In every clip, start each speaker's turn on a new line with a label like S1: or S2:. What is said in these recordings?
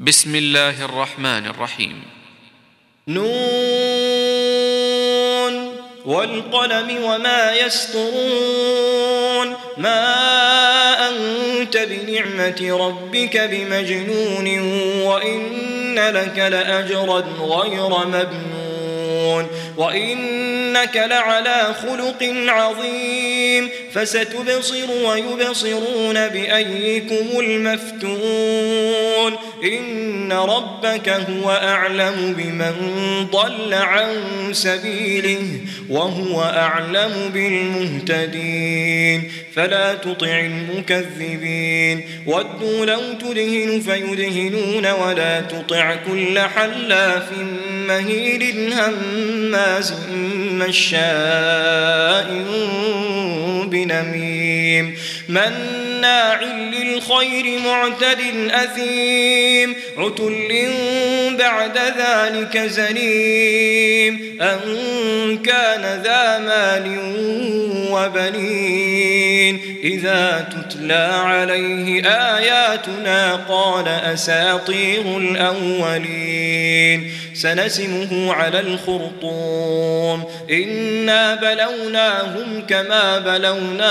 S1: بسم الله الرحمن الرحيم.
S2: نون والقلم وما يسطرون ما أنت بنعمة ربك بمجنون وإن لك لأجرا غير مبنون وإنك لعلى خلق عظيم فستبصر ويبصرون بأيكم المفتون. إن ربك هو أعلم بمن ضل عن سبيله وهو أعلم بالمهتدين. فلا تطع المكذبين. ودوا لو تدهن فيدهنون ولا تطع كل حلاف مهيل هماز مشاء بنميم. مناع للخير معتد أثيم عتل بعد ذلك زنيم أن كان ذا مال وبنين. إذا تتلى عليه آياتنا قال أساطير الأولين. سنسمه على الخرطوم. إنا بلوناهم كما بلونا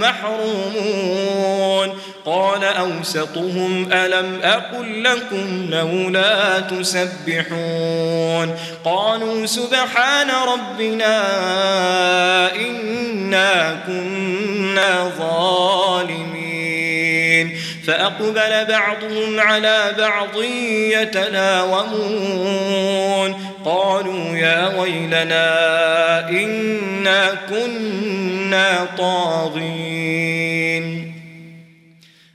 S2: محرومون. قال أوسطهم ألم أقل لكم لولا تسبحون؟ قالوا سبحان ربنا إنا كنا ظالمين. فأقبل بعضهم على بعض يتلاومون قالوا يا ويلنا إنا كنا طاغين.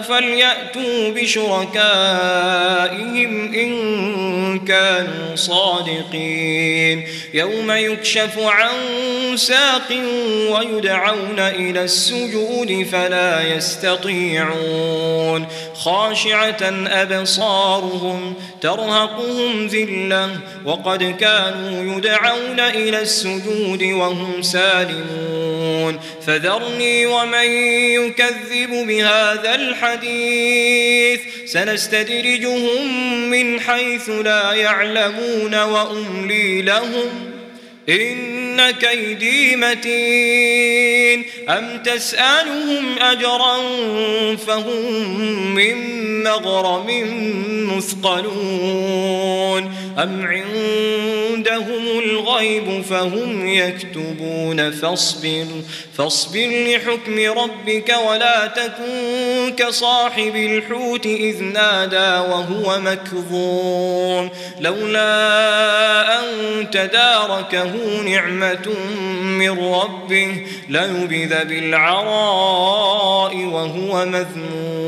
S2: فليأتوا بشركائهم إن كانوا صادقين. يوم يكشف عن ساق ويدعون إلى السجود فلا يستطيعون. خاشعة أبصارهم ترهقهم ذلة وقد كانوا يدعون إلى السجود وهم سالمون. فذرني ومن يكذب بهذا الحديث سنستدرجهم من حيث لا يعلمون وأملي لهم إن كيدي متين أم تسألهم أجرا فهم من مغرم مثقلون أم عندهم الغيب فهم يكتبون فاصبر فاصبر لحكم ربك ولا تكن كصاحب الحوت إذ نادى وهو مكظوم لولا أن تداركه نعمة من ربه ليبذ بالعراء وهو مذموم.